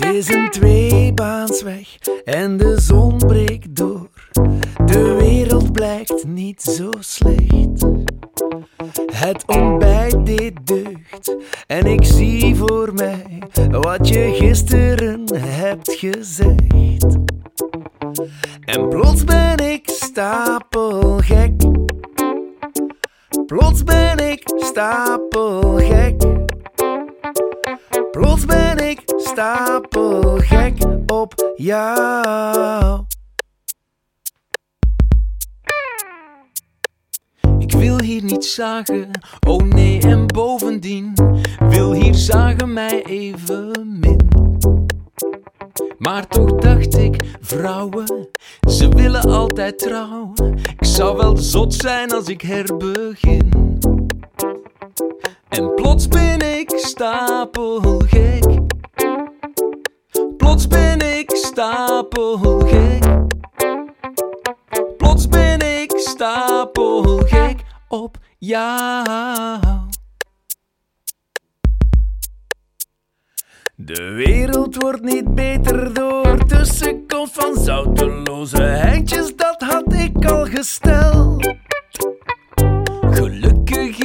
is een tweebaansweg en de zon breekt door. De wereld blijkt niet zo slecht. Het ontbijt deed deugd en ik zie voor mij wat je gisteren hebt gezegd. En plots ben ik stapelgek. Plots ben ik stapelgek. Plots ben ik stapelgek op jou. Ik wil hier niet zagen, oh nee, en bovendien wil hier zagen mij even min. Maar toch dacht ik, vrouwen, ze willen altijd trouw. Ik zou wel zot zijn als ik herbegin. En plots ben ik stapelgek. Plots ben ik stapelgek. Plots ben ik stapelgek op jou. De wereld wordt niet beter door tussenkomst van zouteloze heintjes, dat had ik al gesteld.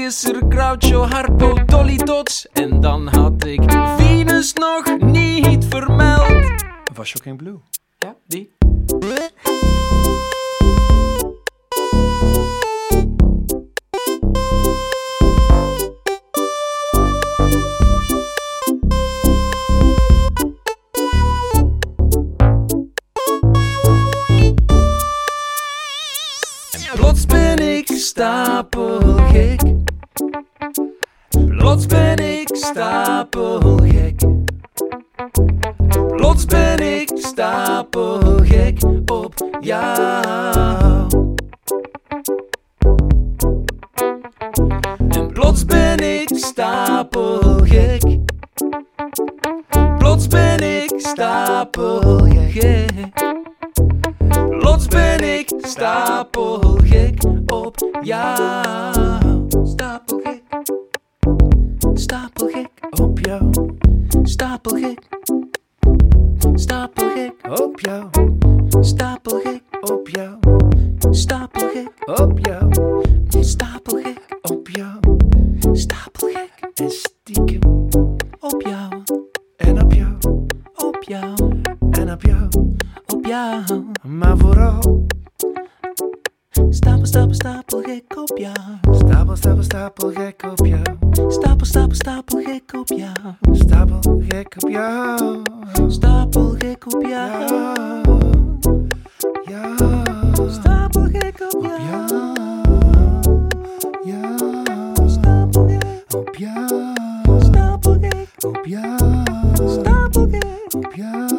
Gelukkig is er Groucho, Harpo, Dolly Dots. En dan had ik Venus nog niet vermeld. Was Shocking Blue? Ja, die. Plots ben ik stapelgek Plots ben ik stapelgek Plots ben ik stapelgek op jou. En plots ben ik stapelgek. Plots ben ik stapelgek. Plots ben ik stapelgek op jou. Jou, Stapelgek. Stapelgek. op jou, Stapelgek. op jou, Stapelgek. op jou, Stapelgek. op jou. Stapelgek. En stiekem, Op jou. en op jou, Op jou. en op jou. Op jou. Maar vooral, Stapel, stapel, stapelgek op jou. stapel, stapel, stapel gek op jou. Stapel, stapel, stapelgek op jou. Stapel gek op jou. Stapelgek op jou. Ja, Stapelgek op op jou. Ja, Stapelgek. op jou. Stapelgek. Op jou. Stapelgek. Op jou.